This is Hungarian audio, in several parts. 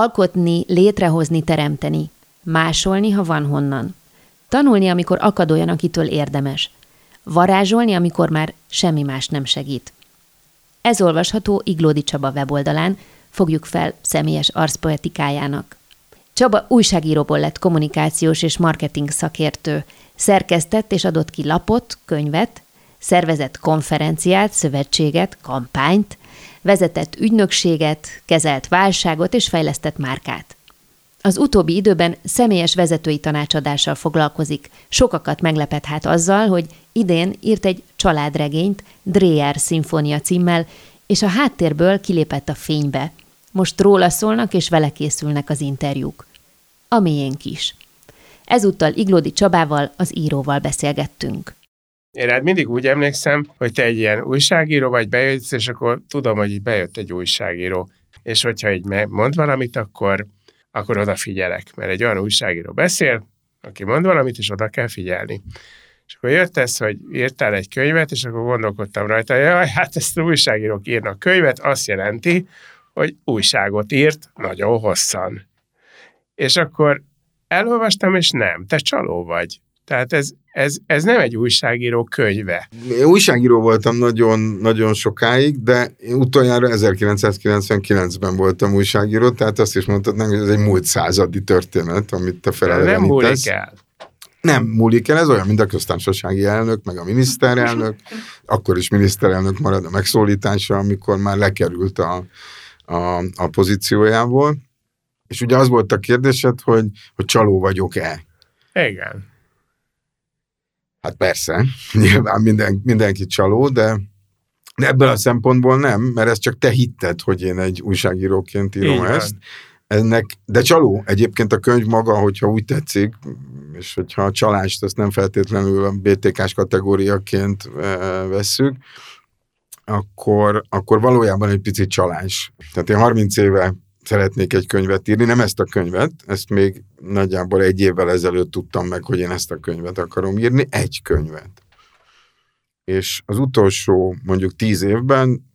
Alkotni, létrehozni, teremteni. Másolni, ha van honnan. Tanulni, amikor akad olyan, akitől érdemes – varázsolni, amikor már semmi más nem segít. Ez olvasható Iglódi Csaba weboldalán, fogjuk fel személyes arszpoetikájának. Csaba újságíróból lett kommunikációs és marketing szakértő, szerkesztett és adott ki lapot, könyvet, szervezett konferenciát, szövetséget, kampányt, vezetett ügynökséget, kezelt válságot és fejlesztett márkát. Az utóbbi időben személyes vezetői tanácsadással foglalkozik. Sokakat meglepet hát azzal, hogy idén írt egy családregényt Dreyer szimfónia címmel, és a háttérből kilépett a fénybe. Most róla szólnak, és vele készülnek az interjúk. A miénk is. Ezúttal Iglódi Csabával, az íróval beszélgettünk. Én rád mindig úgy emlékszem, hogy te egy ilyen újságíró vagy, bejössz, és akkor tudom, hogy így bejött egy újságíró. És hogyha így mond valamit, akkor akkor odafigyelek, mert egy olyan újságíró beszél, aki mond valamit, és oda kell figyelni. És akkor jött ez, hogy írtál egy könyvet, és akkor gondolkodtam rajta, hogy jaj, hát ezt az újságírók írnak könyvet, azt jelenti, hogy újságot írt nagyon hosszan. És akkor elolvastam, és nem, te csaló vagy. Tehát ez, ez, ez nem egy újságíró könyve. Én újságíró voltam nagyon, nagyon sokáig, de én utoljára 1999-ben voltam újságíró, tehát azt is mondhatnám, hogy ez egy múlt századi történet, amit te felelevenítesz. Nem múlik el. Nem múlik el, ez olyan, mint a köztársasági elnök, meg a miniszterelnök, akkor is miniszterelnök marad a megszólítása, amikor már lekerült a, a, a pozíciójából. És ugye az volt a kérdésed, hogy, hogy csaló vagyok-e. Igen. Hát persze, nyilván minden, mindenki csaló, de, de ebből a szempontból nem, mert ez csak te hitted, hogy én egy újságíróként írom Igen. ezt. Ennek, de csaló egyébként a könyv maga, hogyha úgy tetszik, és hogyha a csalást azt nem feltétlenül a BTK-s kategóriaként vesszük, akkor, akkor valójában egy picit csalás. Tehát én 30 éve szeretnék egy könyvet írni, nem ezt a könyvet, ezt még nagyjából egy évvel ezelőtt tudtam meg, hogy én ezt a könyvet akarom írni, egy könyvet. És az utolsó mondjuk tíz évben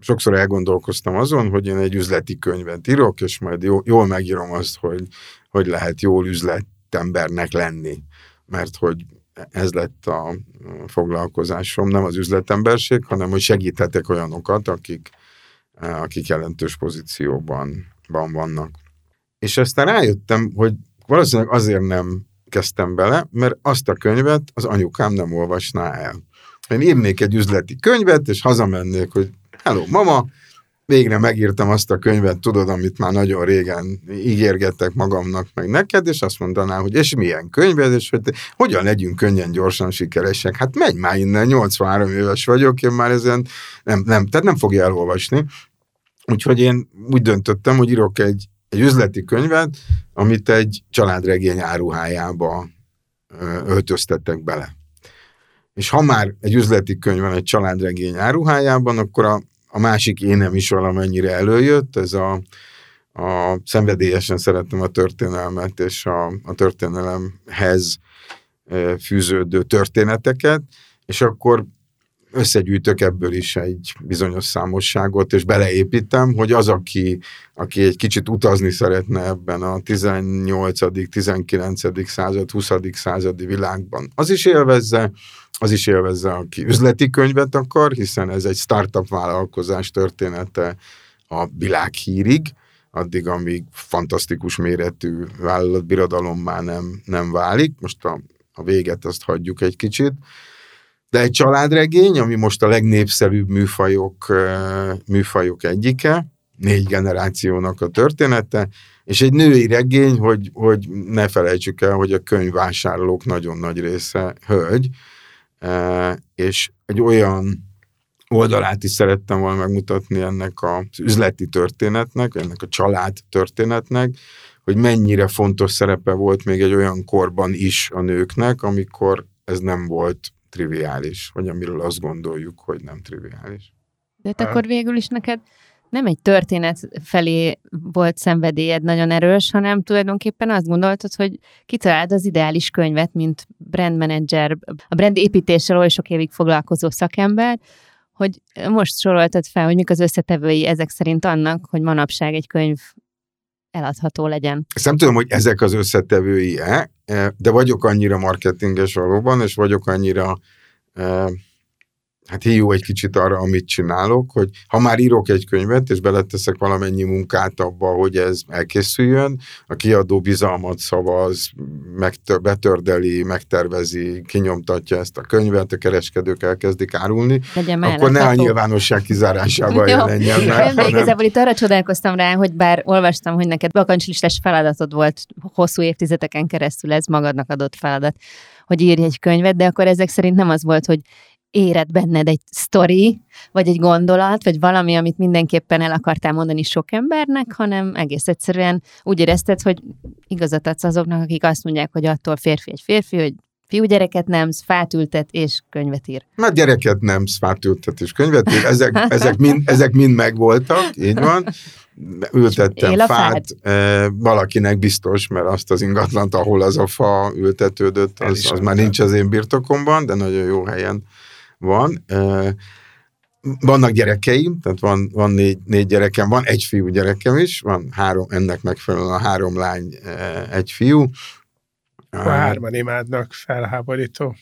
sokszor elgondolkoztam azon, hogy én egy üzleti könyvet írok, és majd jó, jól megírom azt, hogy, hogy lehet jól üzletembernek lenni. Mert hogy ez lett a foglalkozásom, nem az üzletemberség, hanem hogy segíthetek olyanokat, akik, akik jelentős pozícióban vannak. És aztán rájöttem, hogy valószínűleg azért nem kezdtem bele, mert azt a könyvet az anyukám nem olvasná el. Én írnék egy üzleti könyvet, és hazamennék, hogy hello, mama, végre megírtam azt a könyvet, tudod, amit már nagyon régen ígérgettek magamnak, meg neked, és azt mondaná, hogy és milyen könyved, és hogy te, hogyan legyünk könnyen, gyorsan sikeresek. Hát menj már innen, 83 éves vagyok, én már ezen nem, nem, tehát nem fogja elolvasni. Úgyhogy én úgy döntöttem, hogy írok egy, egy üzleti könyvet, amit egy családregény áruhájába öltöztettek bele. És ha már egy üzleti könyv van egy családregény áruhájában, akkor a, a másik énem is valamennyire előjött, ez a, a szenvedélyesen szeretem a történelmet és a, a történelemhez fűződő történeteket, és akkor összegyűjtök ebből is egy bizonyos számosságot, és beleépítem, hogy az, aki, aki egy kicsit utazni szeretne ebben a 18., 19. század, 20. századi világban, az is élvezze, az is élvezze, aki üzleti könyvet akar, hiszen ez egy startup vállalkozás története a világhírig, addig, amíg fantasztikus méretű vállalatbirodalom már nem, nem válik. Most a, a véget azt hagyjuk egy kicsit. De egy családregény, ami most a legnépszerűbb műfajok, műfajok egyike, négy generációnak a története, és egy női regény, hogy, hogy ne felejtsük el, hogy a könyvvásárlók nagyon nagy része hölgy, és egy olyan oldalát is szerettem volna megmutatni ennek az üzleti történetnek, ennek a család történetnek, hogy mennyire fontos szerepe volt még egy olyan korban is a nőknek, amikor ez nem volt triviális, vagy amiről azt gondoljuk, hogy nem triviális. De hát akkor végül is neked nem egy történet felé volt szenvedélyed nagyon erős, hanem tulajdonképpen azt gondoltad, hogy kitaláld az ideális könyvet, mint brand manager, a brand építéssel oly sok évig foglalkozó szakember, hogy most soroltad fel, hogy mik az összetevői ezek szerint annak, hogy manapság egy könyv eladható legyen. Ezt nem tudom, hogy ezek az összetevői-e, de vagyok annyira marketinges valóban, és vagyok annyira hát hiú egy kicsit arra, amit csinálok, hogy ha már írok egy könyvet, és beleteszek valamennyi munkát abba, hogy ez elkészüljön, a kiadó bizalmat szavaz, megtör, betördeli, megtervezi, kinyomtatja ezt a könyvet, a kereskedők elkezdik árulni, Legyen akkor ne a nyilvánosság kizárásával jelenjen meg. Nem, igazából itt arra csodálkoztam rá, hogy bár olvastam, hogy neked bakancslistás feladatod volt hosszú évtizedeken keresztül, ez magadnak adott feladat, hogy írj egy könyvet, de akkor ezek szerint nem az volt, hogy éred benned egy sztori, vagy egy gondolat, vagy valami, amit mindenképpen el akartál mondani sok embernek, hanem egész egyszerűen úgy érezted, hogy igazat adsz azoknak, akik azt mondják, hogy attól férfi egy férfi, hogy fiúgyereket nem, fát ültet és könyvet ír. Hát gyereket nem, fát ültet és könyvet ír. Ezek, ezek, mind, ezek mind megvoltak, így van. Ültettem fát, fát, e, valakinek biztos, mert azt az ingatlant, ahol az a fa ültetődött, az, az már nincs az én birtokomban, de nagyon jó helyen van. Vannak gyerekeim, tehát van, van négy, négy gyerekem, van egy fiú gyerekem is, van három, ennek megfelelően a három lány, egy fiú. A hárman imádnak, felháborító.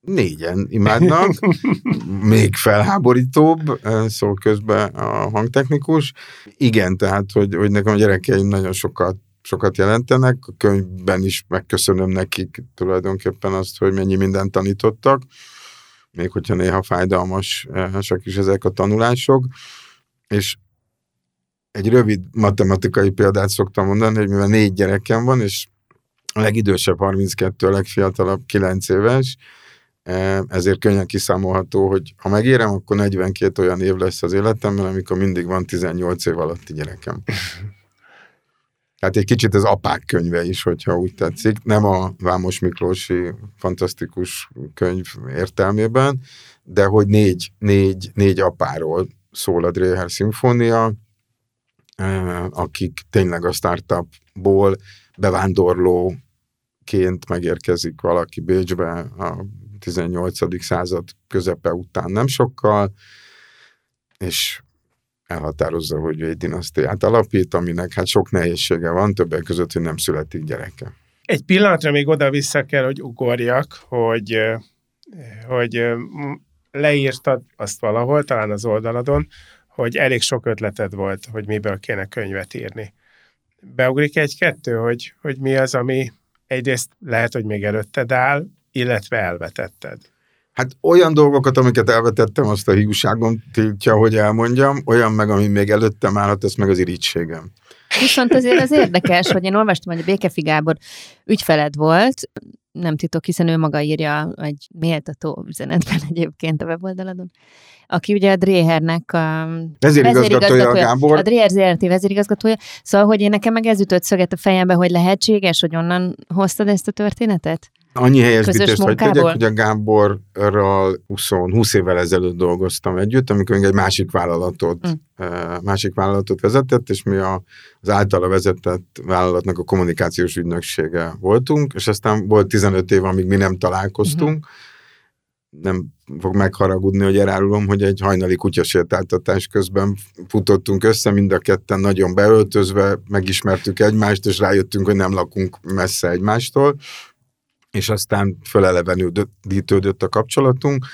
Négyen imádnak, még felháborítóbb, szól közben a hangtechnikus. Igen, tehát, hogy, hogy nekem a gyerekeim nagyon sokat sokat jelentenek. A könyvben is megköszönöm nekik tulajdonképpen azt, hogy mennyi mindent tanítottak még hogyha néha fájdalmasak is ezek a tanulások, és egy rövid matematikai példát szoktam mondani, hogy mivel négy gyerekem van, és a legidősebb 32, a legfiatalabb 9 éves, e, ezért könnyen kiszámolható, hogy ha megérem, akkor 42 olyan év lesz az életemben, amikor mindig van 18 év alatti gyerekem. Hát egy kicsit az apák könyve is, hogyha úgy tetszik. Nem a Vámos Miklósi fantasztikus könyv értelmében, de hogy négy, négy, négy apáról szól a Dreher Szimfónia, eh, akik tényleg a startupból bevándorlóként megérkezik valaki Bécsbe a 18. század közepe után nem sokkal, és elhatározza, hogy egy dinasztiát alapít, aminek hát sok nehézsége van, többek között, hogy nem születik gyereke. Egy pillanatra még oda-vissza kell, hogy ugorjak, hogy, hogy leírtad azt valahol, talán az oldaladon, hogy elég sok ötleted volt, hogy miből kéne könyvet írni. Beugrik egy-kettő, hogy, hogy mi az, ami egyrészt lehet, hogy még előtted áll, illetve elvetetted. Hát olyan dolgokat, amiket elvetettem, azt a hiúságom tiltja, hogy elmondjam, olyan meg, ami még előttem állhat, ez meg az irítségem. Viszont azért az érdekes, hogy én olvastam, hogy a Békefi Gábor ügyfeled volt, nem titok, hiszen ő maga írja egy méltató üzenetben egyébként a weboldaladon, aki ugye a Dréhernek a vezérigazgatója, a Gábor. A Dréher ZRT vezérigazgatója. Szóval, hogy én nekem meg ez ütött szöget a fejembe, hogy lehetséges, hogy onnan hoztad ezt a történetet? Annyi helyesbítést, hogy tegyek, hogy a Gáborral 20, 20 évvel ezelőtt dolgoztam együtt, amikor egy másik vállalatot, mm. másik vállalatot vezetett, és mi a, az általa vezetett vállalatnak a kommunikációs ügynöksége voltunk, és aztán volt 15 év, amíg mi nem találkoztunk. Mm. Nem fog megharagudni, hogy elárulom, hogy egy hajnali kutyasétáltatás közben futottunk össze, mind a ketten nagyon beöltözve, megismertük egymást, és rájöttünk, hogy nem lakunk messze egymástól, és aztán fölelevenődött a kapcsolatunk,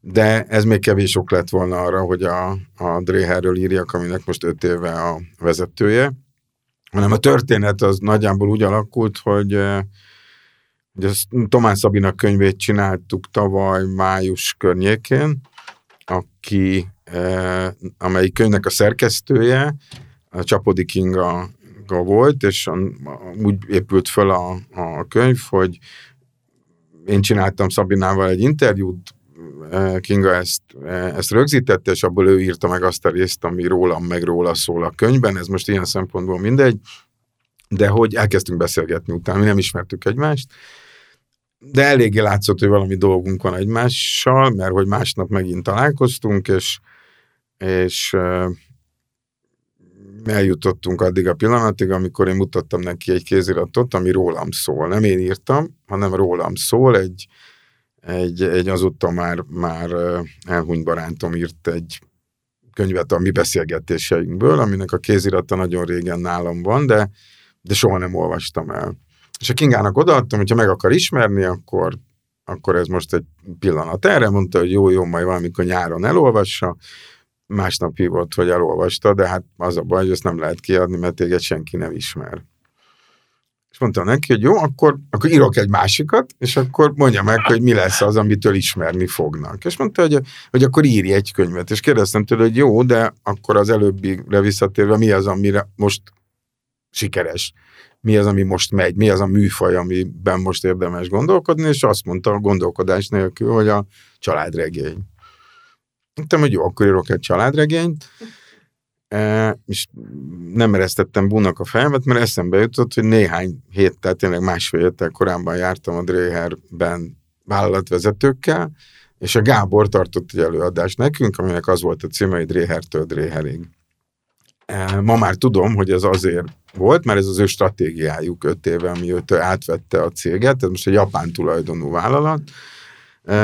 de ez még kevés ok lett volna arra, hogy a, a Dréherről írjak, aminek most öt éve a vezetője, hanem a történet az nagyjából úgy alakult, hogy, eh, hogy a Tomás Szabinak könyvét csináltuk tavaly május környékén, aki, eh, amelyik könyvnek a szerkesztője, a Csapodi Kinga volt, és úgy épült föl a, a könyv, hogy én csináltam Szabinával egy interjút, Kinga ezt, ezt rögzítette, és abból ő írta meg azt a részt, ami rólam meg róla szól a könyvben, ez most ilyen szempontból mindegy, de hogy elkezdtünk beszélgetni utána, mi nem ismertük egymást, de eléggé látszott, hogy valami dolgunk van egymással, mert hogy másnap megint találkoztunk, és, és eljutottunk addig a pillanatig, amikor én mutattam neki egy kéziratot, ami rólam szól. Nem én írtam, hanem rólam szól. Egy, egy, egy azóta már, már elhunyt barátom írt egy könyvet a mi beszélgetéseinkből, aminek a kézirata nagyon régen nálam van, de, de soha nem olvastam el. És a Kingának odaadtam, hogyha meg akar ismerni, akkor, akkor ez most egy pillanat erre, mondta, hogy jó, jó, majd valamikor nyáron elolvassa, másnap hívott, hogy elolvasta, de hát az a baj, hogy ezt nem lehet kiadni, mert téged senki nem ismer. És mondtam neki, hogy jó, akkor, akkor írok egy másikat, és akkor mondja meg, hogy mi lesz az, amitől ismerni fognak. És mondta, hogy, hogy akkor írj egy könyvet. És kérdeztem tőle, hogy jó, de akkor az előbbire visszatérve mi az, amire most sikeres? Mi az, ami most megy? Mi az a műfaj, amiben most érdemes gondolkodni? És azt mondta a gondolkodás nélkül, hogy a családregény. Mondtam, hogy jó, akkor írok egy családregényt, e, és nem eresztettem búnak a fejemet, mert eszembe jutott, hogy néhány héttel, tényleg másfél héttel korábban jártam a Dreherben vállalatvezetőkkel, és a Gábor tartott egy előadást nekünk, aminek az volt a címe, hogy Drehertől Dreherig. E, ma már tudom, hogy ez azért volt, mert ez az ő stratégiájuk öt éve, ami őt átvette a céget, ez most egy japán tulajdonú vállalat,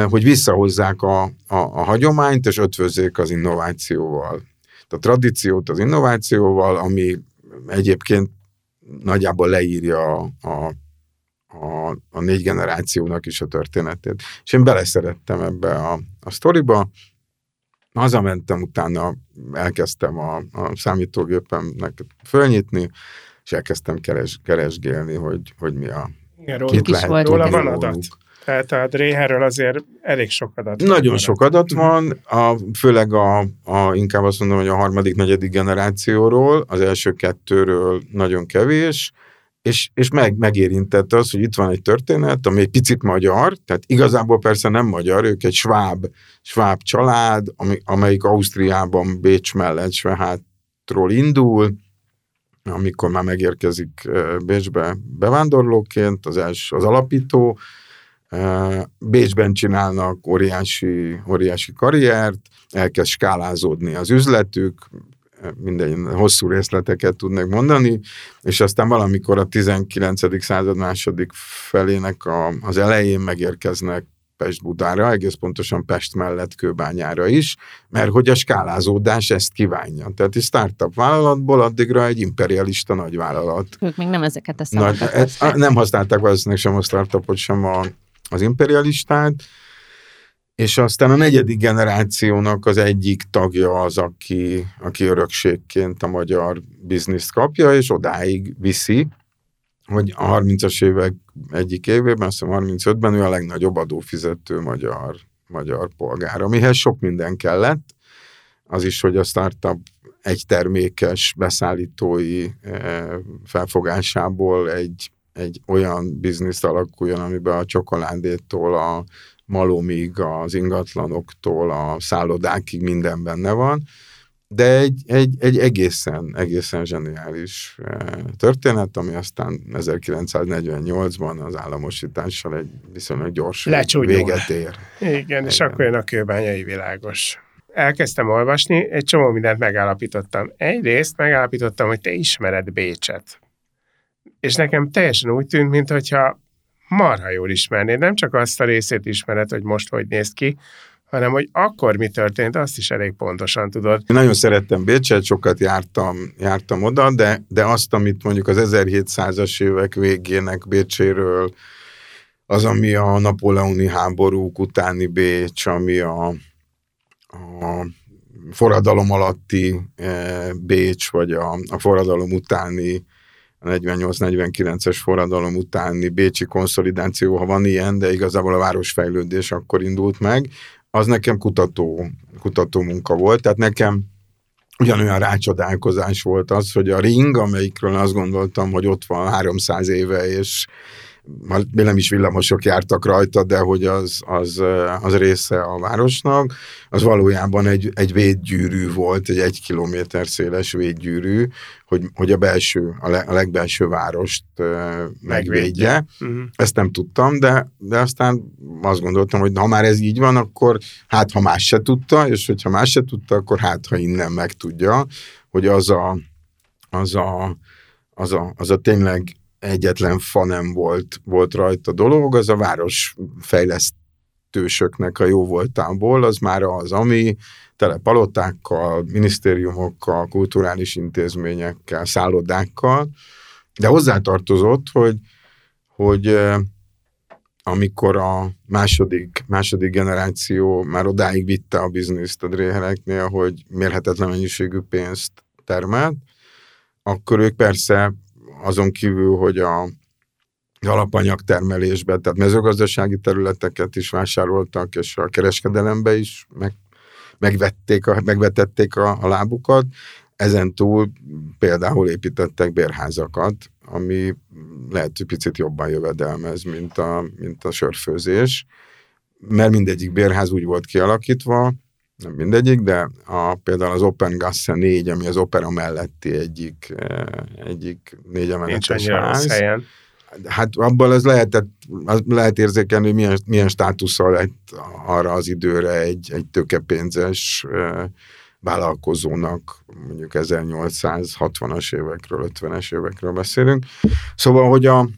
hogy visszahozzák a, a, a hagyományt, és ötvözzék az innovációval. A tradíciót az innovációval, ami egyébként nagyjából leírja a, a, a, a négy generációnak is a történetét. És én beleszerettem ebbe a, a sztoriba, hazamentem, utána elkezdtem a, a számítógépemnek fölnyitni, és elkezdtem keres, keresgélni, hogy, hogy mi a... Igen, róla, lehet róla van adat. Tehát a Dréherről azért elég sok adat van. Nagyon sok adat van, a, főleg a, a, inkább azt mondom, hogy a harmadik, negyedik generációról, az első kettőről nagyon kevés, és, és meg, megérintette az, hogy itt van egy történet, ami egy picit magyar, tehát igazából persze nem magyar, ők egy sváb, sváb család, ami, amelyik Ausztriában, Bécs mellett Svehátról indul, amikor már megérkezik Bécsbe bevándorlóként, az, első, az alapító, Bécsben csinálnak óriási, óriási karriert, elkezd skálázódni az üzletük, minden hosszú részleteket tudnak mondani, és aztán valamikor a 19. század második felének a, az elején megérkeznek Pest-Budára, egész pontosan Pest mellett Kőbányára is, mert hogy a skálázódás ezt kívánja. Tehát egy startup vállalatból addigra egy imperialista nagyvállalat. Ők még nem ezeket a szavakat Nagy, Nem használták valószínűleg sem a startupot, sem a az imperialistát, és aztán a negyedik generációnak az egyik tagja az, aki, aki örökségként a magyar bizniszt kapja, és odáig viszi, hogy a 30-as évek egyik évében, azt hiszem 35-ben ő a legnagyobb adófizető magyar, magyar polgár, amihez sok minden kellett. Az is, hogy a startup egy termékes beszállítói eh, felfogásából egy egy olyan biznisz alakuljon, amiben a csokoládétól a malomig, az ingatlanoktól a szállodákig minden benne van, de egy, egy, egy egészen, egészen zseniális eh, történet, ami aztán 1948-ban az államosítással egy viszonylag gyors Lecsúnyul. véget ér. Igen, Igen, és akkor jön a kőbányai világos. Elkezdtem olvasni, egy csomó mindent megállapítottam. Egyrészt megállapítottam, hogy te ismered Bécset és nekem teljesen úgy tűnt, mintha marha jól ismernéd, nem csak azt a részét ismered, hogy most hogy néz ki, hanem hogy akkor mi történt, azt is elég pontosan tudod. Én nagyon szerettem Bécset, sokat jártam, jártam oda, de, de azt, amit mondjuk az 1700-as évek végének Bécséről, az, ami a napóleoni háborúk utáni Bécs, ami a, a forradalom alatti e, Bécs, vagy a, a forradalom utáni 48-49-es forradalom utáni bécsi konszolidáció, ha van ilyen, de igazából a városfejlődés akkor indult meg, az nekem kutató, kutató munka volt, tehát nekem ugyanolyan rácsodálkozás volt az, hogy a ring, amelyikről azt gondoltam, hogy ott van 300 éve, és nem is villamosok jártak rajta, de hogy az, az, az része a városnak, az valójában egy, egy védgyűrű volt, egy egy kilométer széles védgyűrű, hogy, hogy a belső, a, le, a legbelső várost uh, megvédje. Uh-huh. Ezt nem tudtam, de, de aztán azt gondoltam, hogy ha már ez így van, akkor hát ha más se tudta, és hogyha más se tudta, akkor hát ha innen megtudja, hogy az a, az a, az a, az a tényleg egyetlen fa nem volt, volt rajta dolog, az a város fejlesztősöknek a jó voltából, az már az, ami tele palotákkal, minisztériumokkal, kulturális intézményekkel, szállodákkal, de hozzátartozott, hogy, hogy amikor a második, második generáció már odáig vitte a bizniszt a dréhereknél, hogy mérhetetlen mennyiségű pénzt termelt, akkor ők persze azon kívül, hogy a alapanyagtermelésbe, tehát mezőgazdasági területeket is vásároltak, és a kereskedelembe is meg, megvették a, megvetették a, a lábukat. Ezen túl például építettek bérházakat, ami lehet, hogy picit jobban jövedelmez, mint a, mint a sörfőzés, mert mindegyik bérház úgy volt kialakítva, nem mindegyik, de a, például az Open Gasse 4, ami az opera melletti egyik, eh, egyik négyemeletes ház. Helyen. Hát abban az lehetett, az lehet érzékelni, hogy milyen, milyen státusszal lett arra az időre egy, egy tőkepénzes eh, vállalkozónak, mondjuk 1860-as évekről, 50-es évekről beszélünk. Szóval, hogy a,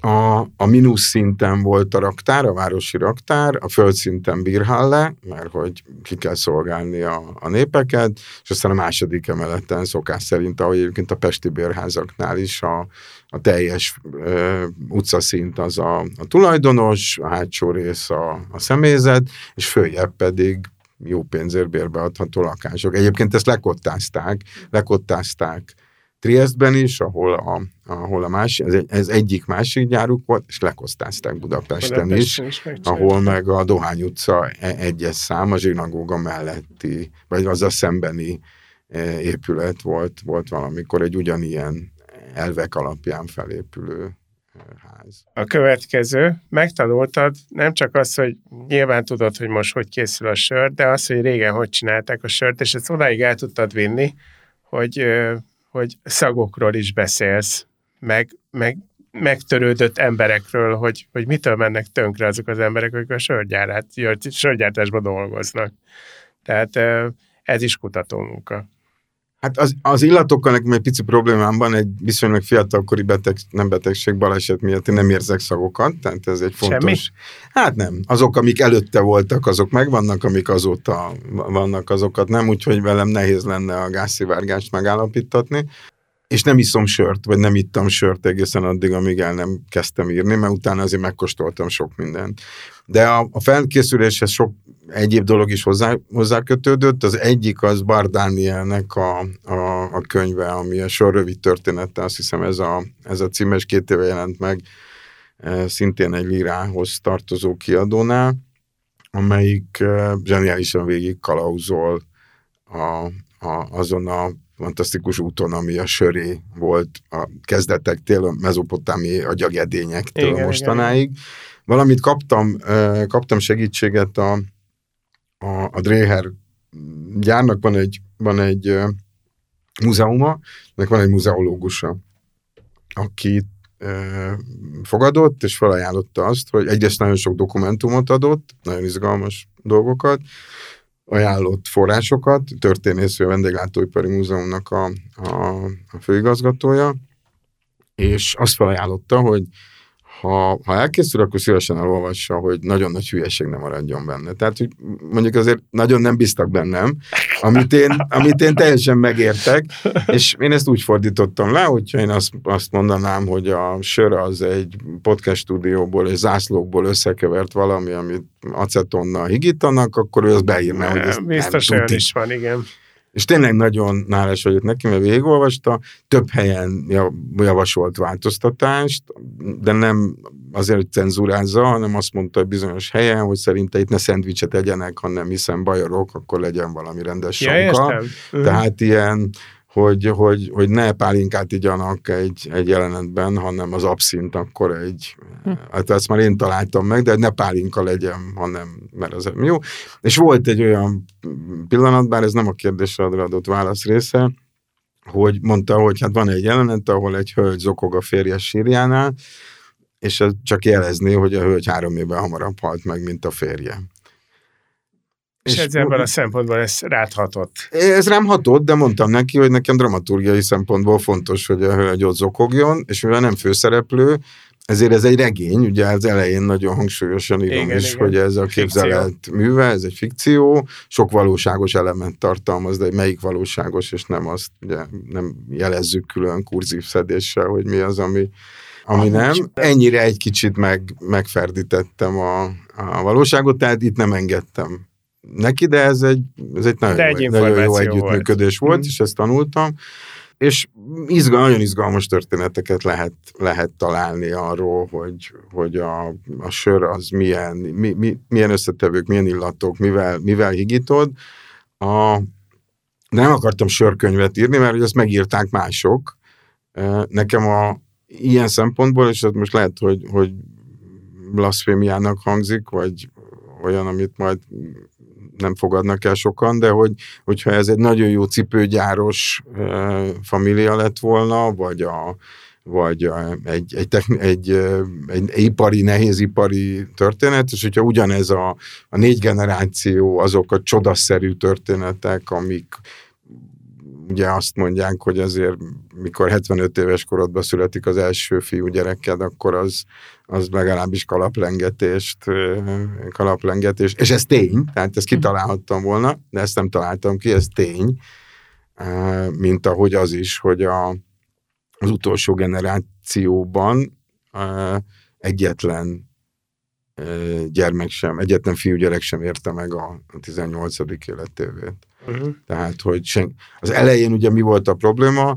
a, a mínusz szinten volt a raktár, a városi raktár, a földszinten bírhalle, mert hogy ki kell szolgálni a, a népeket, és aztán a második emeleten szokás szerint, ahogy egyébként a pesti bérházaknál is a, a teljes ö, utcaszint az a, a tulajdonos, a hátsó rész a, a személyzet, és följebb pedig jó pénzért bérbeadható lakások. Egyébként ezt lekottázták, lekottázták Triestben is, ahol a, ahol a másik, ez, egy, ez egyik másik gyáruk volt, és lekosztázták Budapesten, Budapesten is, is ahol meg a Dohány utca e, egyes szám, a zsinagóga melletti, vagy az a szembeni e, épület volt, volt valamikor egy ugyanilyen elvek alapján felépülő e, ház. A következő, megtanultad nem csak azt, hogy nyilván tudod, hogy most hogy készül a sör, de azt, hogy régen hogy csinálták a sört, és ezt odáig el tudtad vinni, hogy hogy szagokról is beszélsz, meg, meg megtörődött emberekről, hogy, hogy mitől mennek tönkre azok az emberek, akik a sörgyárát, sörgyártásban dolgoznak. Tehát ez is kutatómunka. Hát az, az illatokkal nekem egy pici problémám van, egy viszonylag fiatalkori beteg, nem betegség, baleset miatt én nem érzek szagokat, tehát ez egy fontos... Semmi? Hát nem. Azok, amik előtte voltak, azok megvannak, amik azóta vannak, azokat nem, úgyhogy velem nehéz lenne a gázszivárgást megállapítatni és nem iszom sört, vagy nem ittam sört egészen addig, amíg el nem kezdtem írni, mert utána azért megkóstoltam sok mindent. De a, a felkészüléshez sok egyéb dolog is hozzá, kötődött. Az egyik az Bar Danielnek a, a, a könyve, ami a sor rövid története, azt hiszem ez a, ez a címes két éve jelent meg, e, szintén egy lírához tartozó kiadónál, amelyik e, zseniálisan végig kalauzol a, a, azon a fantasztikus úton, ami a söré volt a kezdetektől, a mezopotámi agyagedényektől igen, mostanáig. Igen. Valamit kaptam, kaptam segítséget a, a, a Dreher gyárnak. Van egy, van egy múzeuma, ennek van egy muzeológusa, aki fogadott, és felajánlotta azt, hogy egyrészt nagyon sok dokumentumot adott, nagyon izgalmas dolgokat, ajánlott forrásokat, történész, a Vendéglátóipari Múzeumnak a, a, a főigazgatója, és azt felajánlotta, hogy ha, ha elkészül, akkor szívesen elolvassa, hogy nagyon nagy hülyeség nem maradjon benne. Tehát, hogy mondjuk azért nagyon nem bíztak bennem, amit én, amit én teljesen megértek, és én ezt úgy fordítottam le, hogyha én azt, azt mondanám, hogy a sör az egy podcast stúdióból és zászlókból összekevert valami, amit acetonnal higítanak, akkor ő az beírná, hogy ez Biztos olyan is van, igen. És tényleg nagyon nálás vagyok neki, mert végigolvasta, több helyen javasolt változtatást, de nem azért, hogy cenzúrázza, hanem azt mondta, hogy bizonyos helyen, hogy szerinte itt ne szendvicset egyenek, hanem hiszen bajorok, akkor legyen valami rendes ja, sonka. Tehát ilyen, hogy, hogy, hogy ne pálinkát igyanak egy, egy jelenetben, hanem az abszint akkor egy, hm. hát ezt már én találtam meg, de ne pálinka legyen, hanem, mert az jó. És volt egy olyan pillanat, bár ez nem a kérdésre adott válasz része, hogy mondta, hogy hát van egy jelenet, ahol egy hölgy zokog a férjes sírjánál, és ez csak jelezné, hogy a hölgy három évvel hamarabb halt meg, mint a férje. És, és ez ebből a szempontból ez ráthatott. Ez rám hatott, de mondtam neki, hogy nekem dramaturgiai szempontból fontos, hogy a hölgy ott zokogjon, és mivel nem főszereplő, ezért ez egy regény, ugye az elején nagyon hangsúlyosan írom igen, is, igen. hogy ez a képzelet műve, ez egy fikció, sok valóságos elemet tartalmaz, de melyik valóságos, és nem azt, ugye nem jelezzük külön kurzív szedéssel, hogy mi az, ami, ami nem. Ennyire egy kicsit meg, megferdítettem a, a valóságot, tehát itt nem engedtem neki, de ez egy, ez egy nagyon, egy jó, nagyon jó együttműködés volt, volt mm. és ezt tanultam. És izgal, nagyon izgalmas történeteket lehet, lehet találni arról, hogy, hogy a, a sör az milyen, mi, mi, milyen összetevők, milyen illatok, mivel, mivel higítod. A, nem akartam sörkönyvet írni, mert hogy ezt megírták mások. Nekem a ilyen szempontból, és ez most lehet, hogy, hogy blasfémiának hangzik, vagy olyan, amit majd nem fogadnak el sokan, de hogy, hogyha ez egy nagyon jó cipőgyáros família lett volna, vagy a vagy egy, egy, techni, egy, egy, egy ipari, nehézipari történet, és hogyha ugyanez a, a négy generáció, azok a csodaszerű történetek, amik ugye azt mondják, hogy azért mikor 75 éves korodban születik az első fiú gyereked, akkor az, az legalábbis kalaplengetést, kalaplengetés, és ez tény, tehát ezt kitalálhattam volna, de ezt nem találtam ki, ez tény, mint ahogy az is, hogy a, az utolsó generációban egyetlen gyermek sem, egyetlen fiúgyerek sem érte meg a 18. életévét. Uh-huh. Tehát, hogy sen, az elején ugye mi volt a probléma?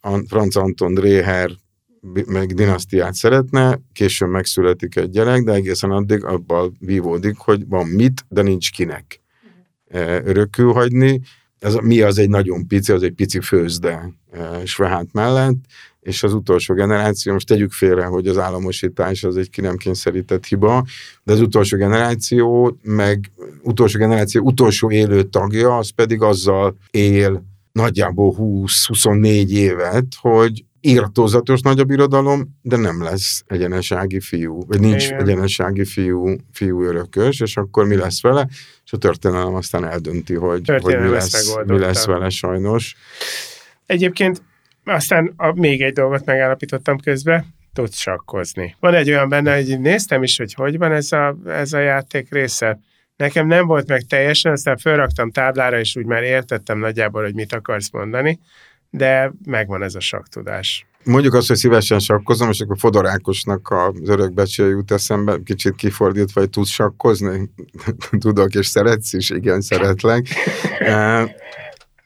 A Franz Anton Dreher meg dinasztiát szeretne, későn megszületik egy gyerek, de egészen addig abban vívódik, hogy van mit, de nincs kinek örökül hagyni. Ez, mi az egy nagyon pici, az egy pici főzde Svehát mellett, és az utolsó generáció, most tegyük félre, hogy az államosítás az egy ki nem kényszerített hiba, de az utolsó generáció, meg utolsó generáció utolsó élő tagja, az pedig azzal él nagyjából 20-24 évet, hogy írtózatos nagyobb irodalom, de nem lesz egyenesági fiú, vagy nincs Igen. egyenesági fiú, fiú örökös, és akkor mi lesz vele, és a történelem aztán eldönti, hogy, hogy mi, lesz, mi lesz vele sajnos. Egyébként aztán a, még egy dolgot megállapítottam közben, tudsz sakkozni. Van egy olyan benne, hogy néztem is, hogy hogy van ez a, ez a játék része. Nekem nem volt meg teljesen, aztán felraktam táblára, és úgy már értettem nagyjából, hogy mit akarsz mondani, de megvan ez a saktudás. Mondjuk azt, hogy szívesen sakkozom, és akkor Fodor Ákosnak az örökbecsője jut eszembe, kicsit kifordítva, hogy tudsz sakkozni? Tudok, és szeretsz is? Igen, szeretlek.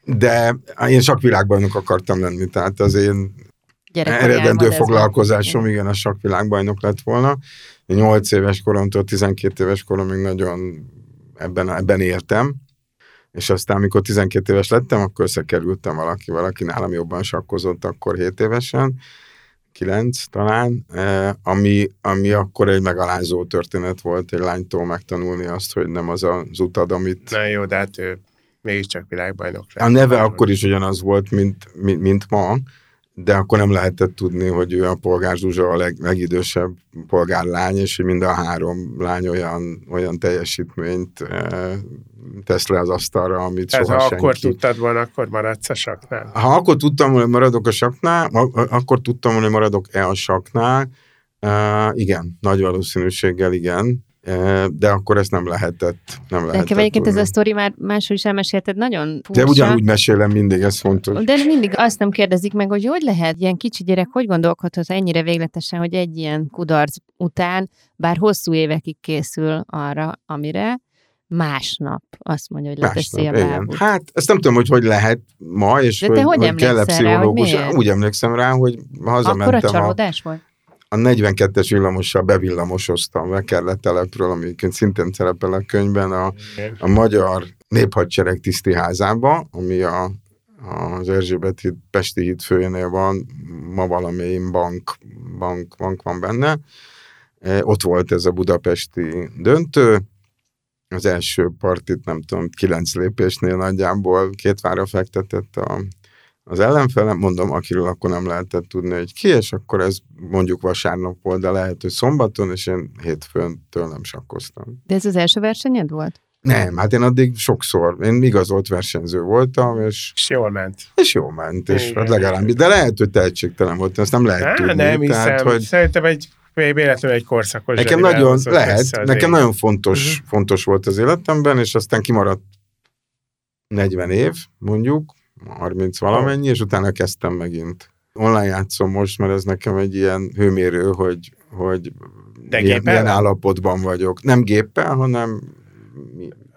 De én sakvilágbajnok akartam lenni, tehát az én eredendő foglalkozásom, igen, a sakvilágbajnok lett volna. 8 éves koromtól 12 éves koromig nagyon ebben, ebben éltem, és aztán, amikor 12 éves lettem, akkor összekerültem valakivel, aki nálam jobban sakkozott, akkor 7 évesen, 9 talán, eh, ami, ami akkor egy megalázó történet volt egy lánytól megtanulni azt, hogy nem az az utad, amit... Na jó, de hát ő mégiscsak világbajnok lett. A neve akkor is ugyanaz volt, mint, mint, mint ma, de akkor nem lehetett tudni, hogy ő a polgár Zsuzsa a leg, legidősebb polgárlány, és hogy mind a három lány olyan, olyan teljesítményt e, tesz le az asztalra, amit Ez soha ha senki. akkor tudtad volna, akkor maradsz a saknál? Ha akkor tudtam volna, hogy maradok a saknál, akkor tudtam volna, hogy maradok-e a saknál, e, igen, nagy valószínűséggel igen, de akkor ezt nem lehetett. Nem lehetett Nekem egyébként ez a sztori már máshol is elmesélted, nagyon furcsa. De ugyanúgy mesélem mindig, ez fontos. De mindig azt nem kérdezik meg, hogy hogy lehet ilyen kicsi gyerek, hogy gondolkodhat ennyire végletesen, hogy egy ilyen kudarc után, bár hosszú évekig készül arra, amire, másnap azt mondja, hogy leteszi a lábút. Hát ezt nem tudom, hogy hogy lehet ma, és De hogy, te hogy, hogy kell a pszichológus. Rá, hogy Úgy emlékszem rá, hogy hazamentem. Akkor a csalódás a... volt? A 42-es villamossal bevillamosoztam Vekerle telepről, amiként szintén szerepel a könyvben, a, a magyar néphadsereg tiszti házába, ami a az Erzsébet híd, Pesti híd főjénél van, ma valamelyik bank, bank, bank van benne. Ott volt ez a budapesti döntő, az első partit, nem tudom, kilenc lépésnél nagyjából két vára fektetett a, az ellenfelem, mondom, akiről akkor nem lehetett tudni, hogy ki, és akkor ez mondjuk vasárnap volt, de lehet, hogy szombaton, és én hétfőn nem sakkoztam. De ez az első versenyed volt? Nem, hát én addig sokszor, én igazolt versenyző voltam, és... És jól ment. És jól ment, és Igen. hát legalább, de lehet, hogy tehetségtelen volt, ezt nem lehet Há, tudni. Nem hiszem, tehát, hogy... szerintem egy véletlenül egy korszakos Nekem nagyon, lehet, nekem nagyon fontos, uh-huh. fontos volt az életemben, és aztán kimaradt 40 év, mondjuk, 30 valamennyi, és utána kezdtem megint. Online játszom most, mert ez nekem egy ilyen hőmérő, hogy, hogy De milyen, milyen állapotban vagyok. Nem géppel, hanem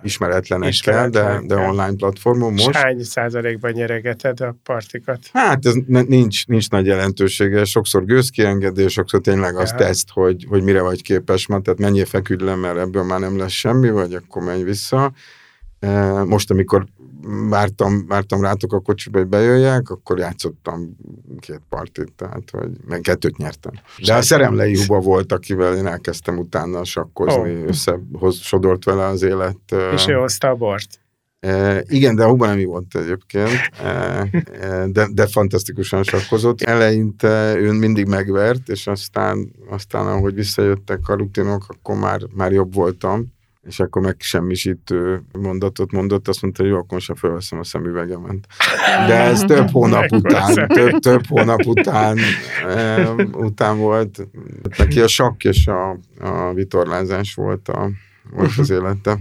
ismeretlenekkel, de, de online platformon most. És hány százalékban nyeregeted a partikat? Hát ez nincs, nincs nagy jelentősége, sokszor gőzkiengedés, sokszor tényleg az ja. teszt, hogy, hogy mire vagy képes ma, tehát mennyi feküdj le, mert ebből már nem lesz semmi, vagy akkor menj vissza. Most, amikor vártam, vártam rátok a kocsiba, hogy bejöjjek, akkor játszottam két partit, tehát, hogy meg kettőt nyertem. De a Szeremlei Huba volt, akivel én elkezdtem utána sakkozni, oh. összehoz sodort vele az élet. És ő hozta a bort. E, igen, de a Huba nem volt egyébként, e, de, de fantasztikusan sakkozott. Eleinte ő mindig megvert, és aztán, aztán ahogy visszajöttek a rutinok, akkor már, már jobb voltam és akkor meg semmisítő mondatot mondott, azt mondta, hogy jó, akkor most felveszem a szemüvegemet. De ez több hónap után, több, több hónap után, után volt. Neki a sakk és a, a vitorlázás volt, a, volt az élete.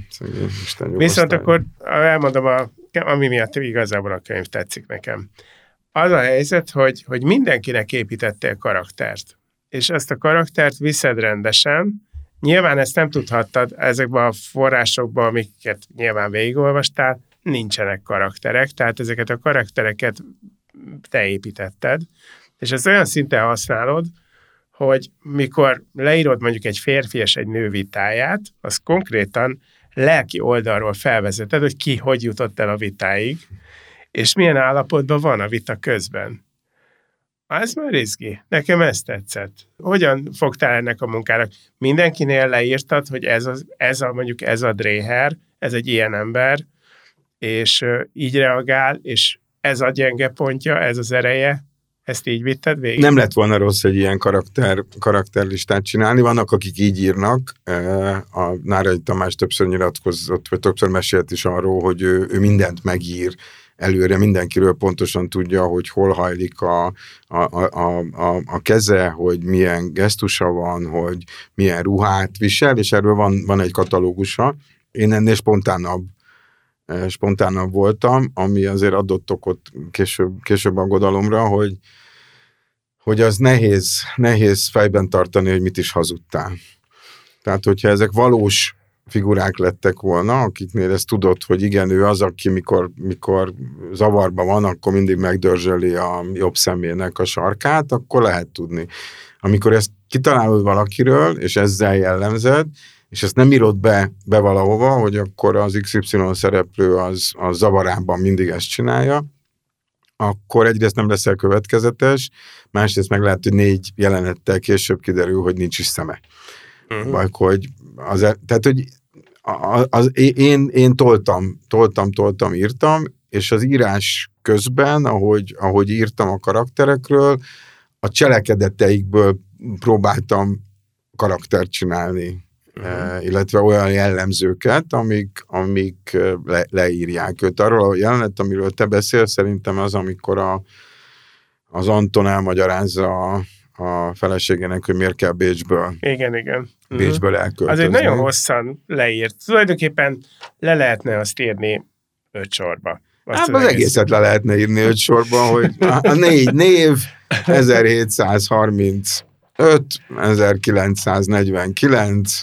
Isten Viszont akkor elmondom, a, ami miatt igazából a könyv tetszik nekem. Az a helyzet, hogy, hogy mindenkinek építettél karaktert, és ezt a karaktert viszed rendesen, Nyilván ezt nem tudhattad ezekben a forrásokban, amiket nyilván végigolvastál, nincsenek karakterek, tehát ezeket a karaktereket te építetted, és ezt olyan szinten használod, hogy mikor leírod mondjuk egy férfi és egy nő vitáját, az konkrétan lelki oldalról felvezeted, hogy ki hogy jutott el a vitáig, és milyen állapotban van a vita közben. Ez már izgi. Nekem ez tetszett. Hogyan fogtál ennek a munkának? Mindenkinél leírtad, hogy ez, az, ez a, mondjuk ez a Dréher, ez egy ilyen ember, és így reagál, és ez a gyenge pontja, ez az ereje, ezt így vitted végig? Nem lett volna rossz egy ilyen karakter, karakterlistát csinálni. Vannak, akik így írnak. A Nárai Tamás többször nyilatkozott, vagy többször mesélt is arról, hogy ő, ő mindent megír, előre mindenkiről pontosan tudja, hogy hol hajlik a, a, a, a, a keze, hogy milyen gesztusa van, hogy milyen ruhát visel, és erről van, van egy katalógusa. Én ennél spontánabb eh, spontánabb voltam, ami azért adott okot később, később aggodalomra, hogy, hogy az nehéz, nehéz fejben tartani, hogy mit is hazudtál. Tehát, hogyha ezek valós figurák lettek volna, akiknél ezt tudod, hogy igen, ő az, aki mikor, mikor zavarban van, akkor mindig megdörzsöli a jobb szemének a sarkát, akkor lehet tudni. Amikor ezt kitalálod valakiről, és ezzel jellemzed, és ezt nem írod be, be valahova, hogy akkor az XY szereplő az, az zavarában mindig ezt csinálja, akkor egyrészt nem leszel következetes, másrészt meg lehet, hogy négy jelenettel később kiderül, hogy nincs is szeme. Uh-huh. Vagy hogy az, e- tehát, hogy az, az, én, én toltam, toltam, toltam, írtam, és az írás közben, ahogy, ahogy írtam a karakterekről, a cselekedeteikből próbáltam karaktert csinálni, uh-huh. illetve olyan jellemzőket, amik, amik le, leírják őt. Arról a jelenet, amiről te beszélsz, szerintem az, amikor a, az Anton elmagyarázza a, a feleségének, hogy miért kell Bécsből. Igen, igen. Bécsből mhm. elköltözni. Az egy nagyon hosszan leírt. Tulajdonképpen le lehetne azt írni öt sorba. Azt hát az, az egészet le lehetne írni öt sorban, hogy a négy név 1735, 1949,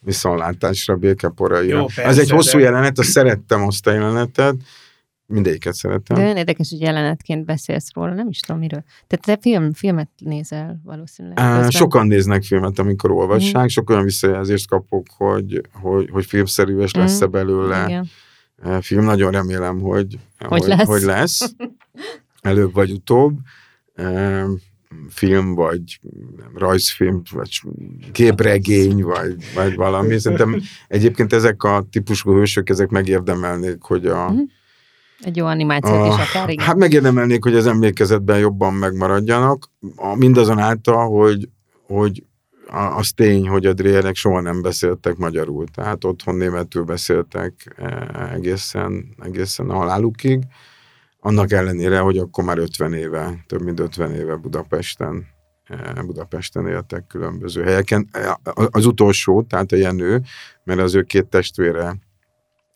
viszontlátásra békeporai. Az egy hosszú de... jelenet, azt szerettem azt a jelenetet, mindegyiket szeretem. De olyan érdekes, hogy jelenetként beszélsz róla, nem is tudom miről. Tehát te film, filmet nézel valószínűleg. Közben. Sokan néznek filmet, amikor olvassák, mm. sok olyan visszajelzést kapok, hogy, hogy, hogy filmszerűes lesz-e mm. belőle. Igen. film. Nagyon remélem, hogy, hogy, lesz. hogy lesz. Előbb vagy utóbb. Film, vagy rajzfilm, vagy képregény, vagy, vagy valami. Szerintem egyébként ezek a típusú hősök, ezek megérdemelnék, hogy a, mm egy jó animációt is akár, igen. Hát megérdemelnék, hogy az emlékezetben jobban megmaradjanak, mindazonáltal, hogy, hogy az tény, hogy a Drierek soha nem beszéltek magyarul, tehát otthon németül beszéltek e, egészen, egészen a halálukig, annak ellenére, hogy akkor már 50 éve, több mint 50 éve Budapesten e, Budapesten éltek különböző helyeken. E, az utolsó, tehát a Jenő, mert az ő két testvére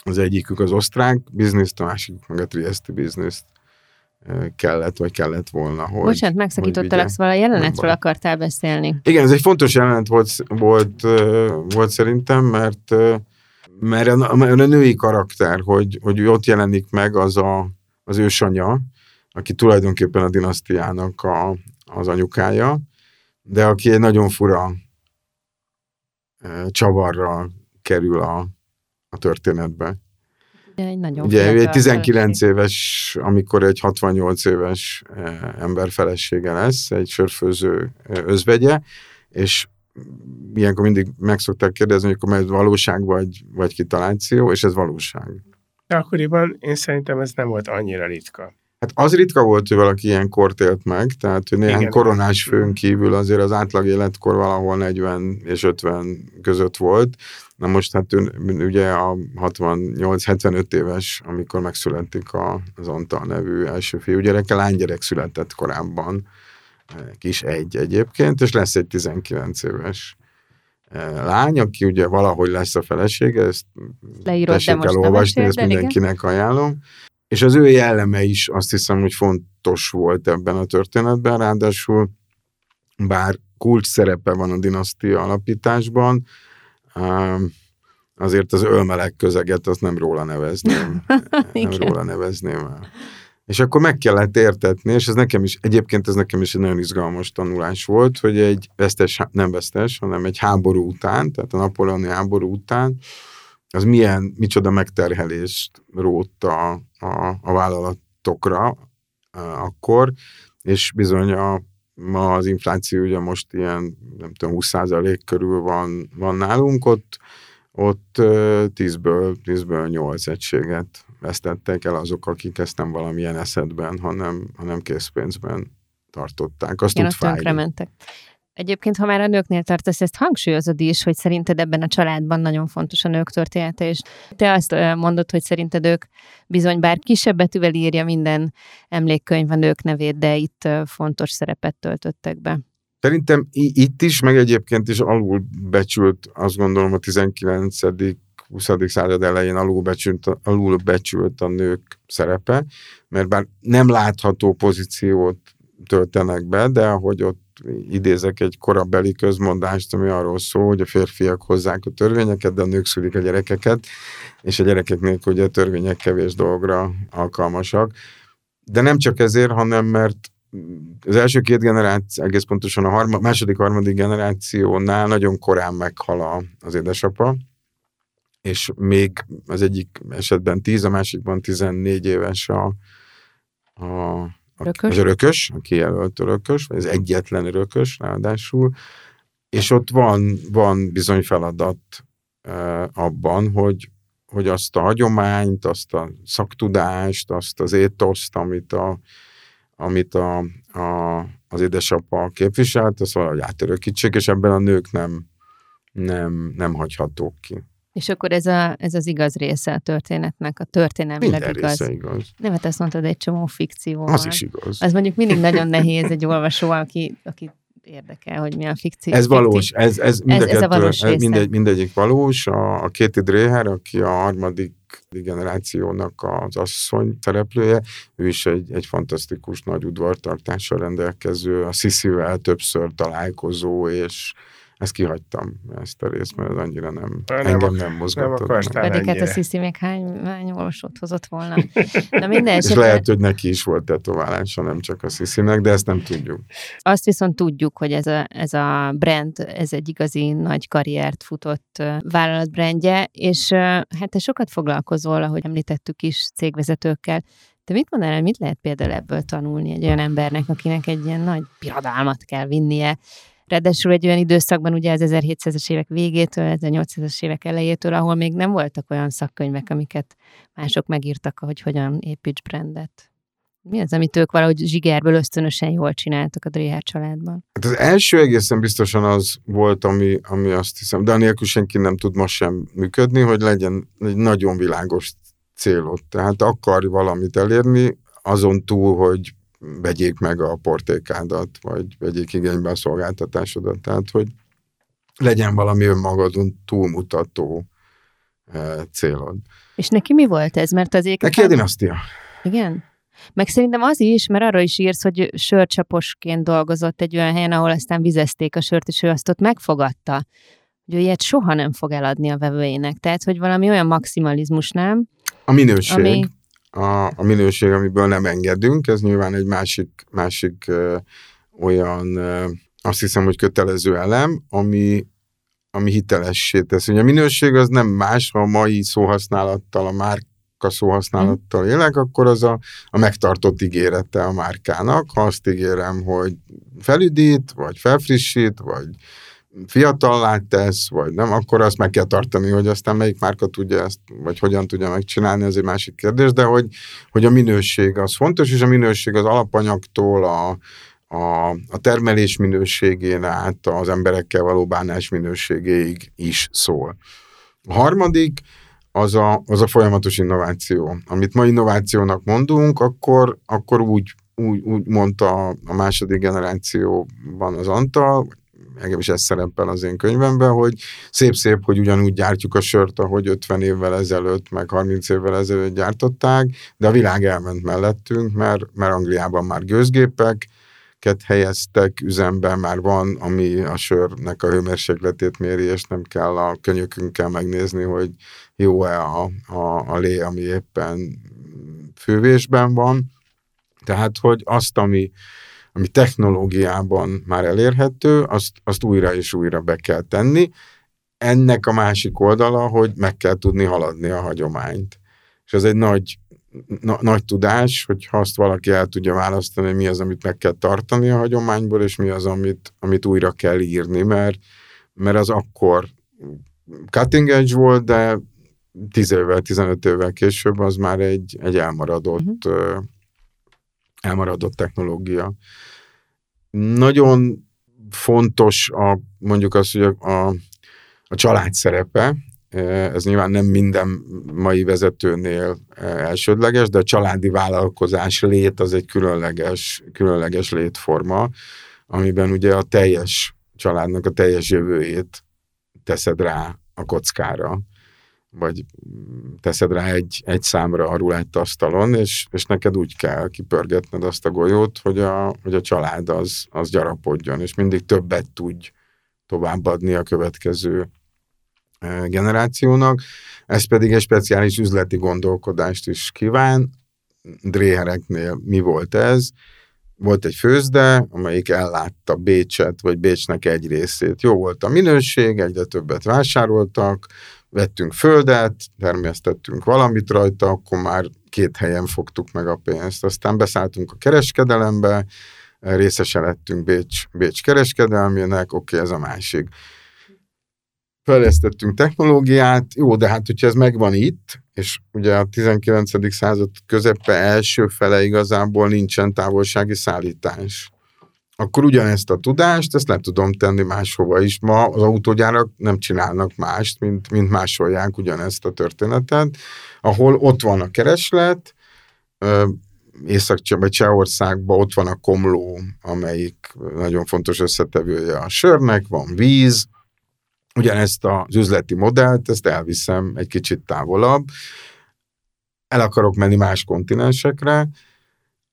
az egyikük az osztrák bizniszt, a másikuk meg a triesti bizniszt kellett, vagy kellett volna, hogy... Bocsánat, megszakítottalak, szóval a jelenetről akartál beszélni. Igen, ez egy fontos jelenet volt, volt, volt szerintem, mert, mert a, a női karakter, hogy, hogy ott jelenik meg az a, az ősanya, aki tulajdonképpen a dinasztiának a, az anyukája, de aki egy nagyon fura csavarra kerül a, a történetbe. De egy nagyon Ugye egy 19 feleség. éves, amikor egy 68 éves eh, ember felesége lesz, egy sörfőző eh, özvegye, és ilyenkor mindig meg szokták kérdezni, hogy akkor ez valóság vagy, vagy kitaláció, és ez valóság. De akkoriban én szerintem ez nem volt annyira ritka. Hát az ritka volt, hogy valaki ilyen kort élt meg, tehát hogy néhány Igen. koronás főn kívül azért az átlag életkor valahol 40 és 50 között volt, Na most hát ő, ugye a 68-75 éves, amikor megszületik a, az Antal nevű első fiúgyereke, lánygyerek született korábban, kis egy egyébként, és lesz egy 19 éves e, lány, aki ugye valahogy lesz a felesége, ezt Leírod, tessék elolvasni, ezt mindenkinek igen. ajánlom. És az ő jelleme is azt hiszem, hogy fontos volt ebben a történetben, ráadásul bár kulcs szerepe van a dinasztia alapításban, azért az ölmeleg közeget azt nem róla nevezném. nem róla nevezném el. És akkor meg kellett értetni, és ez nekem is, egyébként ez nekem is egy nagyon izgalmas tanulás volt, hogy egy vesztes, nem vesztes, hanem egy háború után, tehát a napoleoni háború után, az milyen, micsoda megterhelést rótt a, a, a vállalatokra a, akkor, és bizony a, ma az infláció ugye most ilyen, nem tudom, 20% körül van, van nálunk, ott, ott 10-ből, 10-ből 8 egységet vesztettek el azok, akik ezt nem valamilyen eszedben, hanem, hanem készpénzben tartották. Azt Igen, tud mentek. Egyébként, ha már a nőknél tartasz, ezt hangsúlyozod is, hogy szerinted ebben a családban nagyon fontos a nők története, és te azt mondod, hogy szerinted ők bizony bár kisebb betűvel írja minden emlékkönyv a nők nevét, de itt fontos szerepet töltöttek be. Szerintem itt is, meg egyébként is alul becsült, azt gondolom a 19 20. század elején alulbecsült, alulbecsült a nők szerepe, mert bár nem látható pozíciót töltenek be, de ahogy ott idézek egy korabeli közmondást, ami arról szól, hogy a férfiak hozzák a törvényeket, de a nők szülik a gyerekeket, és a gyerekek nélkül ugye a törvények kevés dolgra alkalmasak. De nem csak ezért, hanem mert az első két generáció, egész pontosan a harma, második, harmadik generációnál nagyon korán meghal az édesapa, és még az egyik esetben 10, a másikban 14 éves a, a Rökös? Az örökös, a kijelölt örökös, vagy az egyetlen örökös ráadásul, és ott van, van bizony feladat e, abban, hogy, hogy azt a hagyományt, azt a szaktudást, azt az étoszt, amit, a, amit a, a, az édesapa képviselt, azt valahogy átörökítsék, és ebben a nők nem, nem, nem hagyhatók ki. És akkor ez, a, ez az igaz része a történetnek, a történelmileg Minden igaz. Része igaz. Nem, hát azt mondtad, egy csomó fikció Az is igaz. Az mondjuk mindig nagyon nehéz egy olvasó, aki, aki érdekel, hogy mi a fikció. Ez valós, ez, ez, mind ez, ez a valós ez mindegy, mindegyik valós. A, a Kéti Dréher, aki a harmadik generációnak az asszony szereplője, ő is egy, egy fantasztikus nagy udvartartással rendelkező, a Sziszivel többször találkozó, és ezt kihagytam, ezt a részt, mert ez annyira nem, nem engem nem mozgatott. Nem. Pedig hát a Sziszi még hány, hány olvasót hozott volna. Na minden És lehet, hogy neki is volt tetoválása, nem csak a Sziszinek, de ezt nem tudjuk. Azt viszont tudjuk, hogy ez a, ez a brand, ez egy igazi nagy karriert futott vállalatbrandje, és hát te sokat foglalkozol, ahogy említettük is, cégvezetőkkel. Te mit mondanál, mit lehet például ebből tanulni egy olyan embernek, akinek egy ilyen nagy piradalmat kell vinnie, Ráadásul egy olyan időszakban, ugye az 1700-es évek végétől, 1800-es évek elejétől, ahol még nem voltak olyan szakkönyvek, amiket mások megírtak, hogy hogyan építs brandet. Mi az, amit ők valahogy zsigerből ösztönösen jól csináltak a Dreher családban? Hát az első egészen biztosan az volt, ami, ami azt hiszem, de anélkül senki nem tud most sem működni, hogy legyen egy nagyon világos célod. Tehát akar valamit elérni, azon túl, hogy vegyék meg a portékádat, vagy vegyék igénybe a szolgáltatásodat. Tehát, hogy legyen valami önmagadon túlmutató e, célod. És neki mi volt ez? Mert az Neki a dinasztia. Igen? Meg szerintem az is, mert arra is írsz, hogy sörcsaposként dolgozott egy olyan helyen, ahol aztán vizezték a sört, és ő azt ott megfogadta, hogy ő ilyet soha nem fog eladni a vevőjének. Tehát, hogy valami olyan maximalizmus, nem? A minőség. Ami a, a minőség, amiből nem engedünk, ez nyilván egy másik, másik ö, olyan, ö, azt hiszem, hogy kötelező elem, ami, ami hitelessé tesz. Ugye a minőség az nem más, ha a mai szóhasználattal, a márka szóhasználattal élek, akkor az a, a megtartott ígérete a márkának. Ha azt ígérem, hogy felüdít, vagy felfrissít, vagy fiatallá tesz, vagy nem, akkor azt meg kell tartani, hogy aztán melyik márka tudja ezt, vagy hogyan tudja megcsinálni, ez egy másik kérdés, de hogy, hogy a minőség az fontos, és a minőség az alapanyagtól a, a, a termelés minőségén át az emberekkel való bánás minőségéig is szól. A harmadik az a, az a folyamatos innováció. Amit ma innovációnak mondunk, akkor, akkor úgy, úgy, úgy mondta a második generációban az Antal, engem is ez szerepel az én könyvemben, hogy szép-szép, hogy ugyanúgy gyártjuk a sört, ahogy 50 évvel ezelőtt, meg 30 évvel ezelőtt gyártották, de a világ elment mellettünk, mert, mert Angliában már gőzgépek, helyeztek üzemben, már van, ami a sörnek a hőmérsékletét méri, és nem kell a könyökünkkel megnézni, hogy jó-e a, a, a lé, ami éppen fővésben van. Tehát, hogy azt, ami, ami technológiában már elérhető, azt, azt újra és újra be kell tenni. Ennek a másik oldala, hogy meg kell tudni haladni a hagyományt. És ez egy nagy, na, nagy tudás, hogy ha azt valaki el tudja választani, hogy mi az, amit meg kell tartani a hagyományból, és mi az, amit, amit újra kell írni, mert, mert az akkor cutting edge volt, de 10 évvel, 15 évvel később az már egy, egy elmaradott uh-huh elmaradott technológia. Nagyon fontos a, mondjuk az, hogy a, a, a család szerepe, ez nyilván nem minden mai vezetőnél elsődleges, de a családi vállalkozás lét az egy különleges, különleges létforma, amiben ugye a teljes családnak a teljes jövőjét teszed rá a kockára vagy teszed rá egy, egy számra a rulett asztalon, és, és neked úgy kell kipörgetned azt a golyót, hogy a, hogy a család az, az gyarapodjon, és mindig többet tudj továbbadni a következő e, generációnak. Ez pedig egy speciális üzleti gondolkodást is kíván. Dréhereknél mi volt ez? Volt egy főzde, amelyik ellátta Bécset, vagy Bécsnek egy részét. Jó volt a minőség, egyre többet vásároltak, vettünk földet, termesztettünk valamit rajta, akkor már két helyen fogtuk meg a pénzt. Aztán beszálltunk a kereskedelembe, részese lettünk Bécs, Bécs kereskedelmének, oké, okay, ez a másik. Fejlesztettünk technológiát, jó, de hát hogyha ez megvan itt, és ugye a 19. század közepe első fele igazából nincsen távolsági szállítás akkor ugyanezt a tudást, ezt le tudom tenni máshova is. Ma az autógyárak nem csinálnak mást, mint, mint másolják ugyanezt a történetet, ahol ott van a kereslet, észak vagy Csehországban ott van a komló, amelyik nagyon fontos összetevője a sörnek, van víz, ugyanezt az üzleti modellt, ezt elviszem egy kicsit távolabb, el akarok menni más kontinensekre,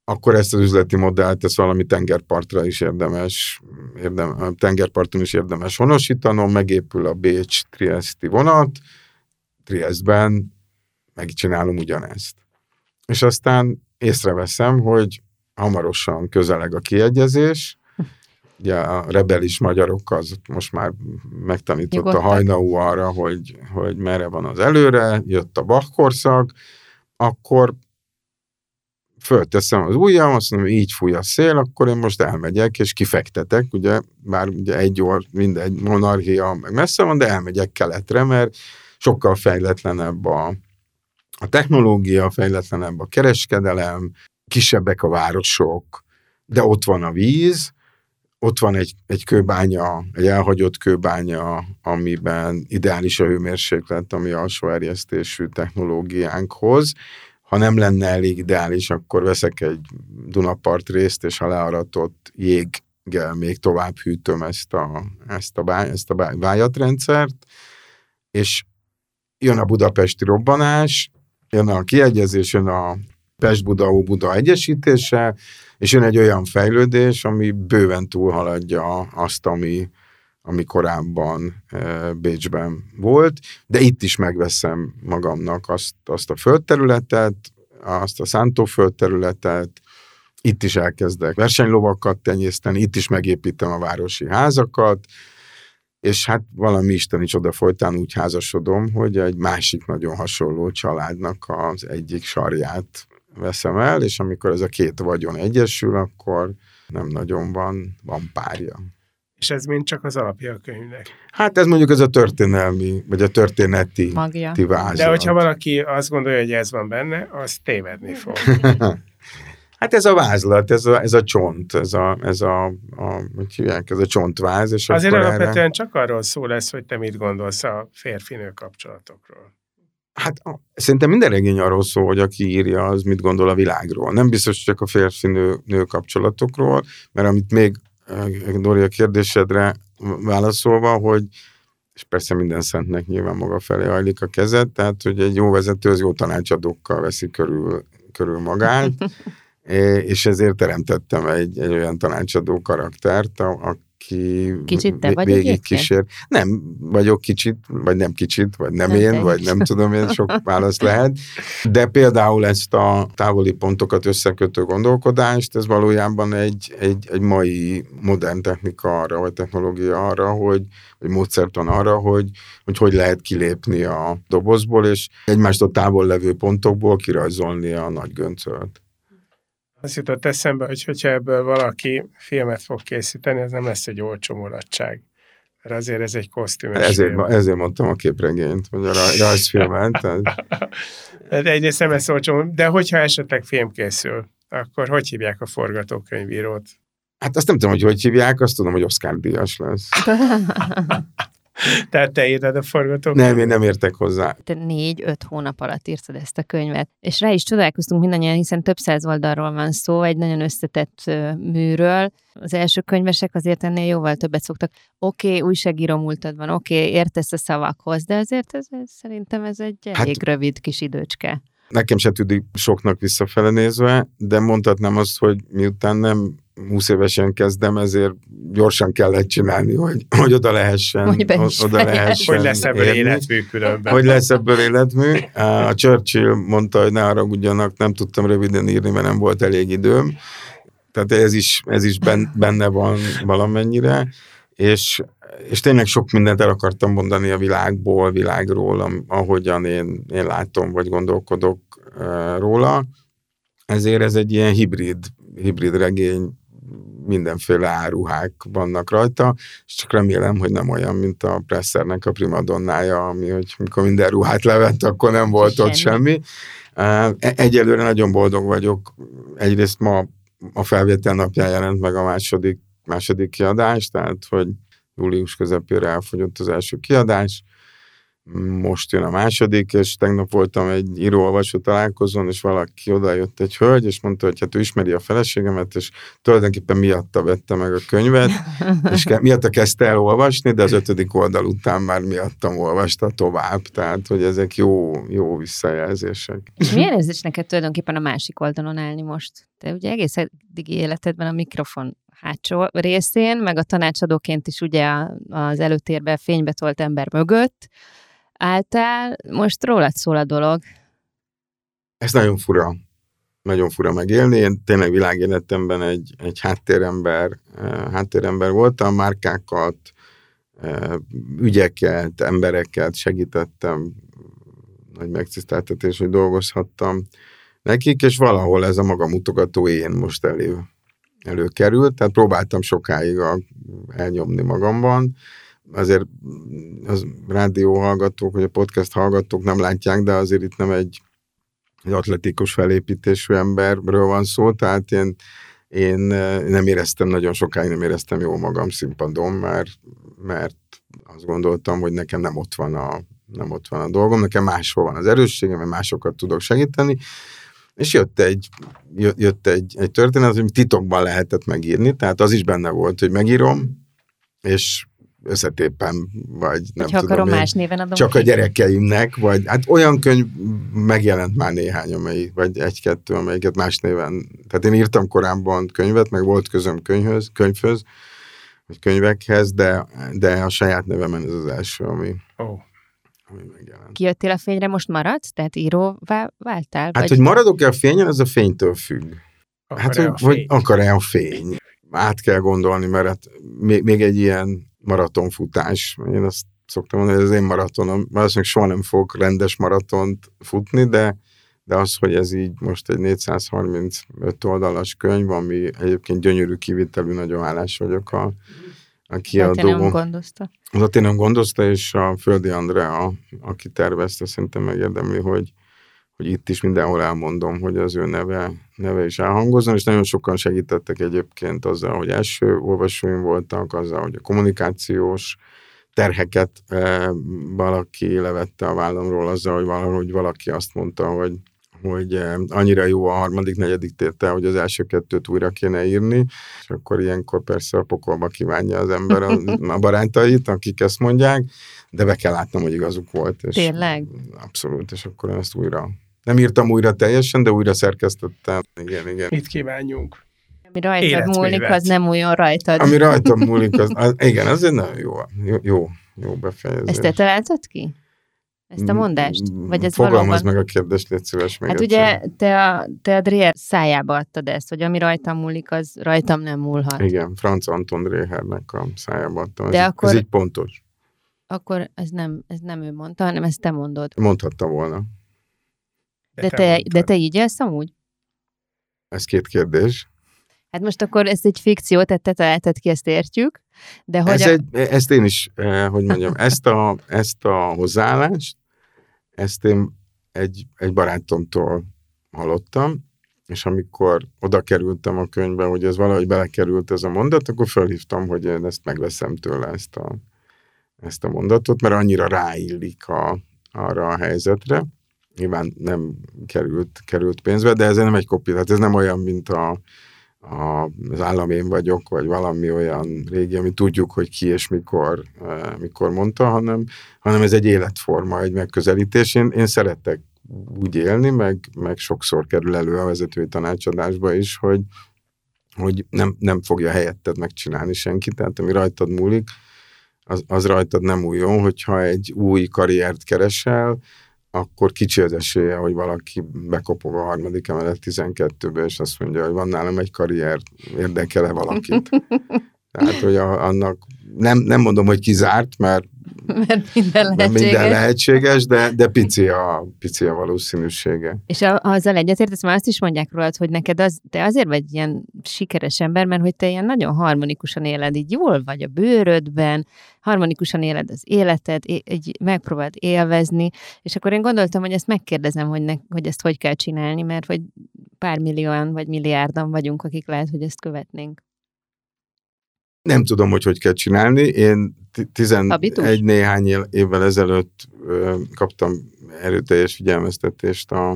akkor ezt az üzleti modellt, ezt valami tengerpartra is érdemes, érdem, tengerparton is érdemes honosítanom, megépül a Bécs-Triesti vonat, Triestben megcsinálom ugyanezt. És aztán észreveszem, hogy hamarosan közeleg a kiegyezés, ugye a rebelis magyarok az most már megtanított a hajnaú arra, hogy, hogy merre van az előre, jött a Bach korszak, akkor fölteszem az ujjam, azt mondom, így fúj a szél, akkor én most elmegyek, és kifektetek, ugye, bár ugye egy or, mindegy monarchia meg messze van, de elmegyek keletre, mert sokkal fejletlenebb a, a technológia, fejletlenebb a kereskedelem, kisebbek a városok, de ott van a víz, ott van egy, egy kőbánya, egy elhagyott kőbánya, amiben ideális a hőmérséklet, ami alsó erjesztésű technológiánkhoz. Ha nem lenne elég ideális, akkor veszek egy Dunapart részt, és ha learatott jéggel még tovább hűtöm ezt a, ezt a, báj, ezt a vájatrendszert, és jön a budapesti robbanás, jön a kiegyezés, jön a Pest-Buda-Buda egyesítése, és jön egy olyan fejlődés, ami bőven túlhaladja azt, ami, ami korábban Bécsben volt, de itt is megveszem magamnak azt, azt a földterületet, azt a szántóföldterületet, itt is elkezdek versenylovakat tenyészteni, itt is megépítem a városi házakat, és hát valami isteni csoda folytán úgy házasodom, hogy egy másik nagyon hasonló családnak az egyik sarját veszem el, és amikor ez a két vagyon egyesül, akkor nem nagyon van, van párja. És ez mind csak az alapja a könyvnek? Hát ez mondjuk ez a történelmi, vagy a történeti Magja. vázat. De hogyha valaki azt gondolja, hogy ez van benne, az tévedni fog. hát ez a vázlat, ez a, ez a csont, ez a, ez a, a hogy hívják, ez a csontváz. És Azért alapvetően erre... csak arról szó lesz, hogy te mit gondolsz a férfinő kapcsolatokról. Hát szerintem minden regény arról szól, hogy aki írja, az mit gondol a világról. Nem biztos csak a férfi-nő kapcsolatokról, mert amit még Dori a kérdésedre válaszolva, hogy és persze minden szentnek nyilván maga felé hajlik a kezed, tehát hogy egy jó vezető az jó tanácsadókkal veszi körül, körül magát, és ezért teremtettem egy, egy olyan tanácsadó karaktert, a, aki kicsit te vagy végig kísér. Nem, vagyok kicsit, vagy nem kicsit, vagy nem, nem én, vagy nem tudom én, sok válasz lehet. De például ezt a távoli pontokat összekötő gondolkodást, ez valójában egy, egy, egy mai modern technika arra, vagy technológia arra, hogy, vagy módszertan arra, hogy, hogy hogy lehet kilépni a dobozból, és egymástól távol levő pontokból kirajzolni a nagy göncölt. Az jutott eszembe, hogy hogyha ebből valaki filmet fog készíteni, ez nem lesz egy olcsó mulatság. Mert azért ez egy kosztüm. Ezért, film. ezért mondtam a képregényt, vagy a rajzfilmet. Tehát... De egyrészt nem lesz olcsó, de hogyha esetleg film készül, akkor hogy hívják a forgatókönyvírót? Hát azt nem tudom, hogy hogy hívják, azt tudom, hogy Oscar díjas lesz. Tehát te írtad a forgatókönyvet? Nem, én nem értek hozzá. Te négy-öt hónap alatt írtad ezt a könyvet. És rá is csodálkoztunk mindannyian, hiszen több száz oldalról van szó, egy nagyon összetett műről. Az első könyvesek azért ennél jóval többet szoktak. Oké, okay, újságíró múltad van, oké, okay, értesz a szavakhoz, de azért ez, ez, szerintem ez egy hát elég hát, rövid kis időcske. Nekem se tűnik soknak visszafele nézve, de mondhatnám azt, hogy miután nem 20 évesen kezdem, ezért gyorsan kellett csinálni, hogy, hogy oda lehessen. Hogy oda lehessen hogy lesz ebből érni. életmű különben. Hogy lesz ebből életmű. A Churchill mondta, hogy ne haragudjanak, nem tudtam röviden írni, mert nem volt elég időm. Tehát ez is, ez is benne van valamennyire. És, és tényleg sok mindent el akartam mondani a világból, világról, ahogyan én, én látom, vagy gondolkodok róla. Ezért ez egy ilyen hibrid, hibrid regény, mindenféle áruhák vannak rajta, és csak remélem, hogy nem olyan, mint a Pressernek a primadonnája, ami, hogy mikor minden ruhát levett, akkor nem volt semmi. ott semmi. Egyelőre nagyon boldog vagyok. Egyrészt ma a felvétel napján jelent meg a második, második kiadás, tehát hogy július közepére elfogyott az első kiadás, most jön a második, és tegnap voltam egy író-olvasó találkozón, és valaki oda jött egy hölgy, és mondta, hogy hát ő ismeri a feleségemet, és tulajdonképpen miatta vette meg a könyvet, és ke- miatta kezdte el olvasni, de az ötödik oldal után már miattam olvasta tovább, tehát hogy ezek jó, jó visszajelzések. És milyen érzés neked tulajdonképpen a másik oldalon állni most? Te ugye egész eddigi életedben a mikrofon hátsó részén, meg a tanácsadóként is ugye az előtérbe fénybe tolt ember mögött, álltál, most rólad szól a dolog. Ez nagyon fura, nagyon fura megélni. Én tényleg világéletemben egy, egy háttérember, eh, háttérember voltam, márkákat, eh, ügyeket, embereket segítettem, nagy megtiszteltetés, hogy dolgozhattam nekik, és valahol ez a maga mutogató én most elő, előkerült, tehát próbáltam sokáig elnyomni magamban, azért az rádió hallgatók, vagy a podcast hallgatók nem látják, de azért itt nem egy, egy atletikus felépítésű emberről van szó, tehát én, én nem éreztem, nagyon sokáig nem éreztem jól magam színpadon, mert, mert azt gondoltam, hogy nekem nem ott van a, nem ott van a dolgom, nekem máshol van az erősségem, mert másokat tudok segíteni, és jött egy, jött egy, egy történet, hogy titokban lehetett megírni, tehát az is benne volt, hogy megírom, és összetépem, vagy nem Hogyha tudom akarom, más néven adom csak a gyerekeimnek, vagy hát olyan könyv megjelent már néhány, amely, vagy egy-kettő, amelyiket más néven. Tehát én írtam korábban könyvet, meg volt közöm könyvhöz, könyvhöz, vagy könyvekhez, de, de a saját nevemen ez az első, ami, Oh. Ami megjelent. Kijöttél a fényre, most maradsz? Tehát íróvá váltál? Hát, vagy... hogy maradok-e a fényen, ez a fénytől függ. Hát, Akar-e hogy, hogy akar-e a fény? Át kell gondolni, mert hát még, még egy ilyen maratonfutás, én azt szoktam mondani, hogy ez az én maratonom, valószínűleg soha nem fogok rendes maratont futni, de, de az, hogy ez így most egy 435 oldalas könyv, ami egyébként gyönyörű kivitelű, nagyon hálás vagyok a, a Te kiadó. nem gondozta. Nem gondozta, és a Földi Andrea, aki tervezte, szerintem megérdemli, hogy, hogy itt is mindenhol elmondom, hogy az ő neve, neve is elhangozzon, és nagyon sokan segítettek egyébként azzal, hogy első olvasóim voltak, azzal, hogy a kommunikációs terheket e, valaki levette a vállamról, azzal, hogy valahogy valaki azt mondta, hogy hogy eh, annyira jó a harmadik, negyedik tétel, hogy az első kettőt újra kéne írni, és akkor ilyenkor persze a pokolba kívánja az ember a, a barátait, akik ezt mondják, de be kell látnom, hogy igazuk volt. És Tényleg? Abszolút, és akkor ezt újra nem írtam újra teljesen, de újra szerkesztettem. Igen, igen. Mit kívánjunk? Ami rajtad Életművet. múlik, az nem újon rajtad. Ami rajtam múlik, az, az igen, az egy nagyon jó, jó, jó, jó befejezés. Ezt te találtad ki? Ezt a mondást? Vagy ez Fogalmaz valóban... meg a kérdést, légy szíves még Hát egyszer. ugye te a, te a Dreher szájába adtad ezt, hogy ami rajtam múlik, az rajtam nem múlhat. Igen, Franz Anton Drehernek a szájába adtam. Ez, De így- akkor- ez így pontos. Akkor ez nem, ez nem ő mondta, hanem ezt te mondod. Mondhatta volna. De te, mondtad. de te így élsz amúgy? Ez két kérdés. Hát most akkor ez egy fikció, tehát te találtad ki, ezt értjük, de hogy Ez a... egy, ezt én is, eh, hogy mondjam, ezt a, ezt a hozzáállást, ezt én egy, egy barátomtól hallottam, és amikor oda kerültem a könyvbe, hogy ez valahogy belekerült ez a mondat, akkor felhívtam, hogy én ezt megveszem tőle, ezt a, ezt a mondatot, mert annyira ráillik a, arra a helyzetre. Nyilván nem került, került pénzbe, de ez nem egy kopi, tehát ez nem olyan, mint a, a, az állam én vagyok, vagy valami olyan régi, ami tudjuk, hogy ki és mikor, eh, mikor mondta, hanem, hanem ez egy életforma, egy megközelítés. Én, én szeretek úgy élni, meg, meg sokszor kerül elő a vezetői tanácsadásba is, hogy, hogy nem, nem fogja helyetted megcsinálni senki, tehát ami rajtad múlik, az, az rajtad nem újon, hogyha egy új karriert keresel, akkor kicsi az esélye, hogy valaki bekopog a harmadik emelet 12-be, és azt mondja, hogy van nálam egy karrier, érdekel-e valakit. Tehát, hogy a, annak nem, nem mondom, hogy kizárt, mert Mert minden lehetséges. minden lehetséges, de, de pici, a, pici a valószínűsége. És a, azzal egyetértesz, már azt is mondják rólad, hogy neked az, te azért vagy ilyen sikeres ember, mert hogy te ilyen nagyon harmonikusan éled, így jól vagy a bőrödben, harmonikusan éled az életed, így megpróbáld élvezni, és akkor én gondoltam, hogy ezt megkérdezem, hogy, ne, hogy ezt hogy kell csinálni, mert hogy pár millióan vagy milliárdan vagyunk, akik lehet, hogy ezt követnénk. Nem tudom, hogy hogy kell csinálni. Én 11 néhány évvel ezelőtt kaptam erőteljes figyelmeztetést a,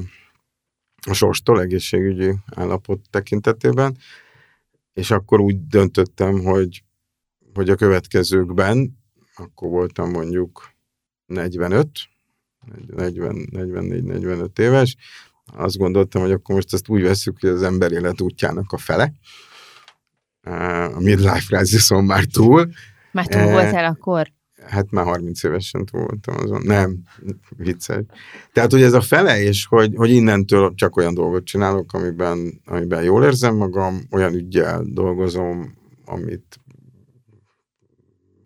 a sorstól egészségügyi állapot tekintetében, és akkor úgy döntöttem, hogy, hogy a következőkben, akkor voltam mondjuk 45, 44-45 éves, azt gondoltam, hogy akkor most ezt úgy veszük, hogy az ember élet útjának a fele. A midlife crisison már túl. Már túl voltál akkor? Hát már 30 évesen túl voltam azon. Nem, vicces. Tehát, hogy ez a fele, és hogy, hogy innentől csak olyan dolgot csinálok, amiben, amiben jól érzem magam, olyan ügyel dolgozom, amit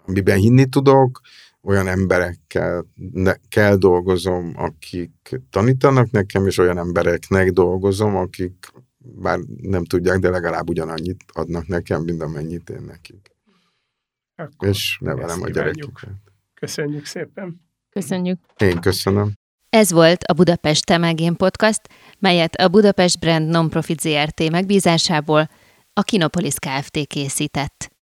amiben hinni tudok, olyan emberekkel ne, kell dolgozom, akik tanítanak nekem, és olyan embereknek dolgozom, akik bár nem tudják, de legalább ugyanannyit adnak nekem, mint amennyit én nekik. Akkor és nevelem a gyerekeket. Köszönjük szépen! Köszönjük! Én köszönöm! Ez volt a Budapest Temelgén Podcast, melyet a Budapest Brand Nonprofit ZRT megbízásából a Kinopolis Kft. készített.